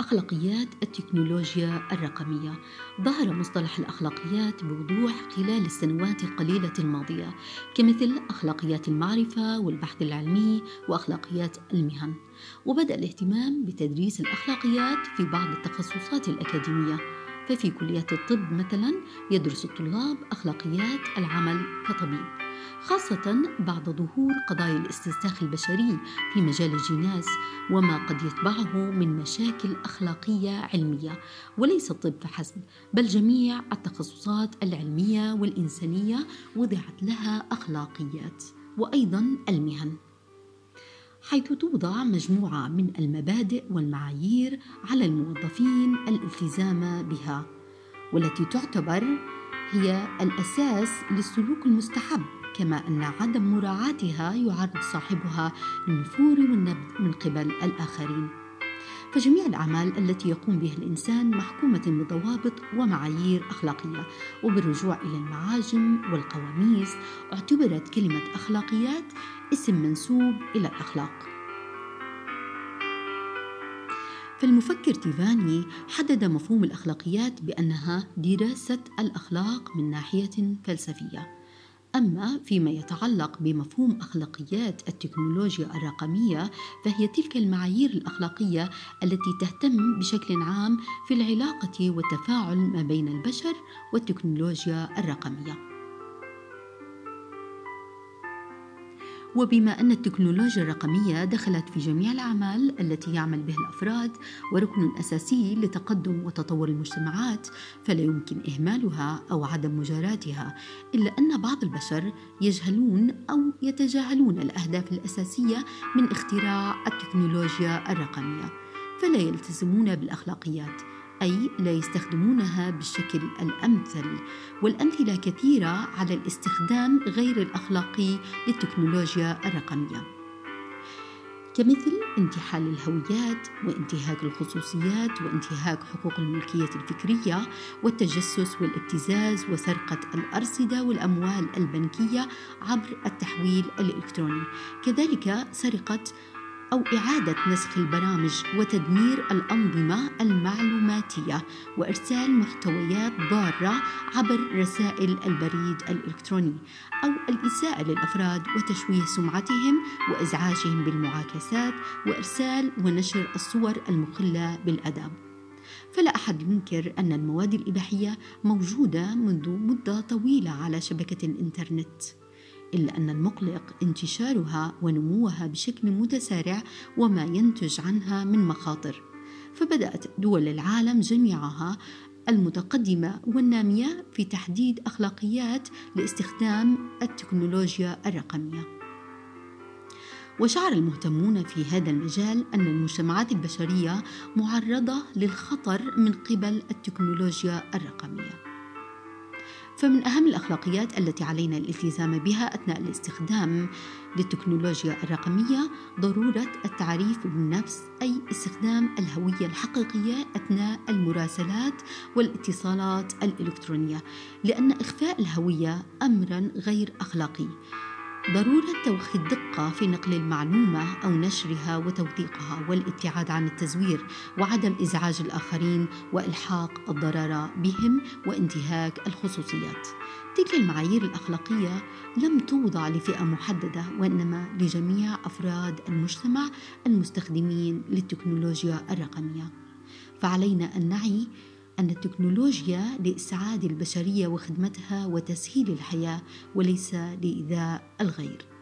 أخلاقيات التكنولوجيا الرقمية. ظهر مصطلح الأخلاقيات بوضوح خلال السنوات القليلة الماضية كمثل أخلاقيات المعرفة والبحث العلمي وأخلاقيات المهن. وبدأ الاهتمام بتدريس الأخلاقيات في بعض التخصصات الأكاديمية. ففي كليات الطب مثلا يدرس الطلاب أخلاقيات العمل كطبيب خاصة بعد ظهور قضايا الاستنساخ البشري في مجال الجناس وما قد يتبعه من مشاكل أخلاقية علمية. وليس الطب فحسب بل جميع التخصصات العلمية والإنسانية وضعت لها أخلاقيات وأيضا المهن. حيث توضع مجموعة من المبادئ والمعايير على الموظفين الالتزام بها والتي تعتبر هي الأساس للسلوك المستحب كما أن عدم مراعاتها يعرض صاحبها للنفور والنبذ من قبل الآخرين. فجميع الأعمال التي يقوم بها الإنسان محكومة بضوابط ومعايير أخلاقية وبالرجوع إلى المعاجم والقواميس اعتبرت كلمة أخلاقيات اسم منسوب إلى الأخلاق. فالمفكر تيفاني حدد مفهوم الأخلاقيات بأنها دراسة الأخلاق من ناحية فلسفية. أما فيما يتعلق بمفهوم أخلاقيات التكنولوجيا الرقمية فهي تلك المعايير الأخلاقية التي تهتم بشكل عام في العلاقة والتفاعل ما بين البشر والتكنولوجيا الرقمية. وبما أن التكنولوجيا الرقمية دخلت في جميع الأعمال التي يعمل بها الأفراد وركن أساسي لتقدم وتطور المجتمعات فلا يمكن إهمالها أو عدم مجاراتها إلا أن بعض البشر يجهلون أو يتجاهلون الأهداف الأساسية من اختراع التكنولوجيا الرقمية فلا يلتزمون بالأخلاقيات. أي لا يستخدمونها بالشكل الأمثل. والأمثلة كثيرة على الاستخدام غير الأخلاقي للتكنولوجيا الرقمية. كمثل انتحال الهويات وانتهاك الخصوصيات وانتهاك حقوق الملكية الفكرية والتجسس والابتزاز وسرقة الأرصدة والأموال البنكية عبر التحويل الإلكتروني. كذلك سرقة أو إعادة نسخ البرامج وتدمير الأنظمة المعلوماتية وإرسال محتويات ضارة عبر رسائل البريد الإلكتروني أو الإساءة للأفراد وتشويه سمعتهم وإزعاجهم بالمعاكسات وإرسال ونشر الصور المخلة بالأدب. فلا أحد ينكر أن المواد الإباحية موجودة منذ مدة طويلة على شبكة الإنترنت. إلا أن المقلق انتشارها ونموها بشكل متسارع وما ينتج عنها من مخاطر. فبدأت دول العالم جميعها المتقدمة والنامية في تحديد أخلاقيات لاستخدام التكنولوجيا الرقمية. وشعر المهتمون في هذا المجال أن المجتمعات البشرية معرضة للخطر من قبل التكنولوجيا الرقمية. فمن أهم الأخلاقيات التي علينا الالتزام بها أثناء الاستخدام للتكنولوجيا الرقمية ضرورة التعريف بالنفس أي استخدام الهوية الحقيقية أثناء المراسلات والاتصالات الإلكترونية لأن إخفاء الهوية أمرا غير أخلاقي. ضرورة توخي الدقة في نقل المعلومة أو نشرها وتوثيقها والابتعاد عن التزوير وعدم إزعاج الآخرين وإلحاق الضرر بهم وانتهاك الخصوصيات. تلك المعايير الأخلاقية لم توضع لفئة محددة وإنما لجميع أفراد المجتمع المستخدمين للتكنولوجيا الرقمية. فعلينا أن نعي أن التكنولوجيا لإسعاد البشرية وخدمتها وتسهيل الحياة وليس لإيذاء الغير.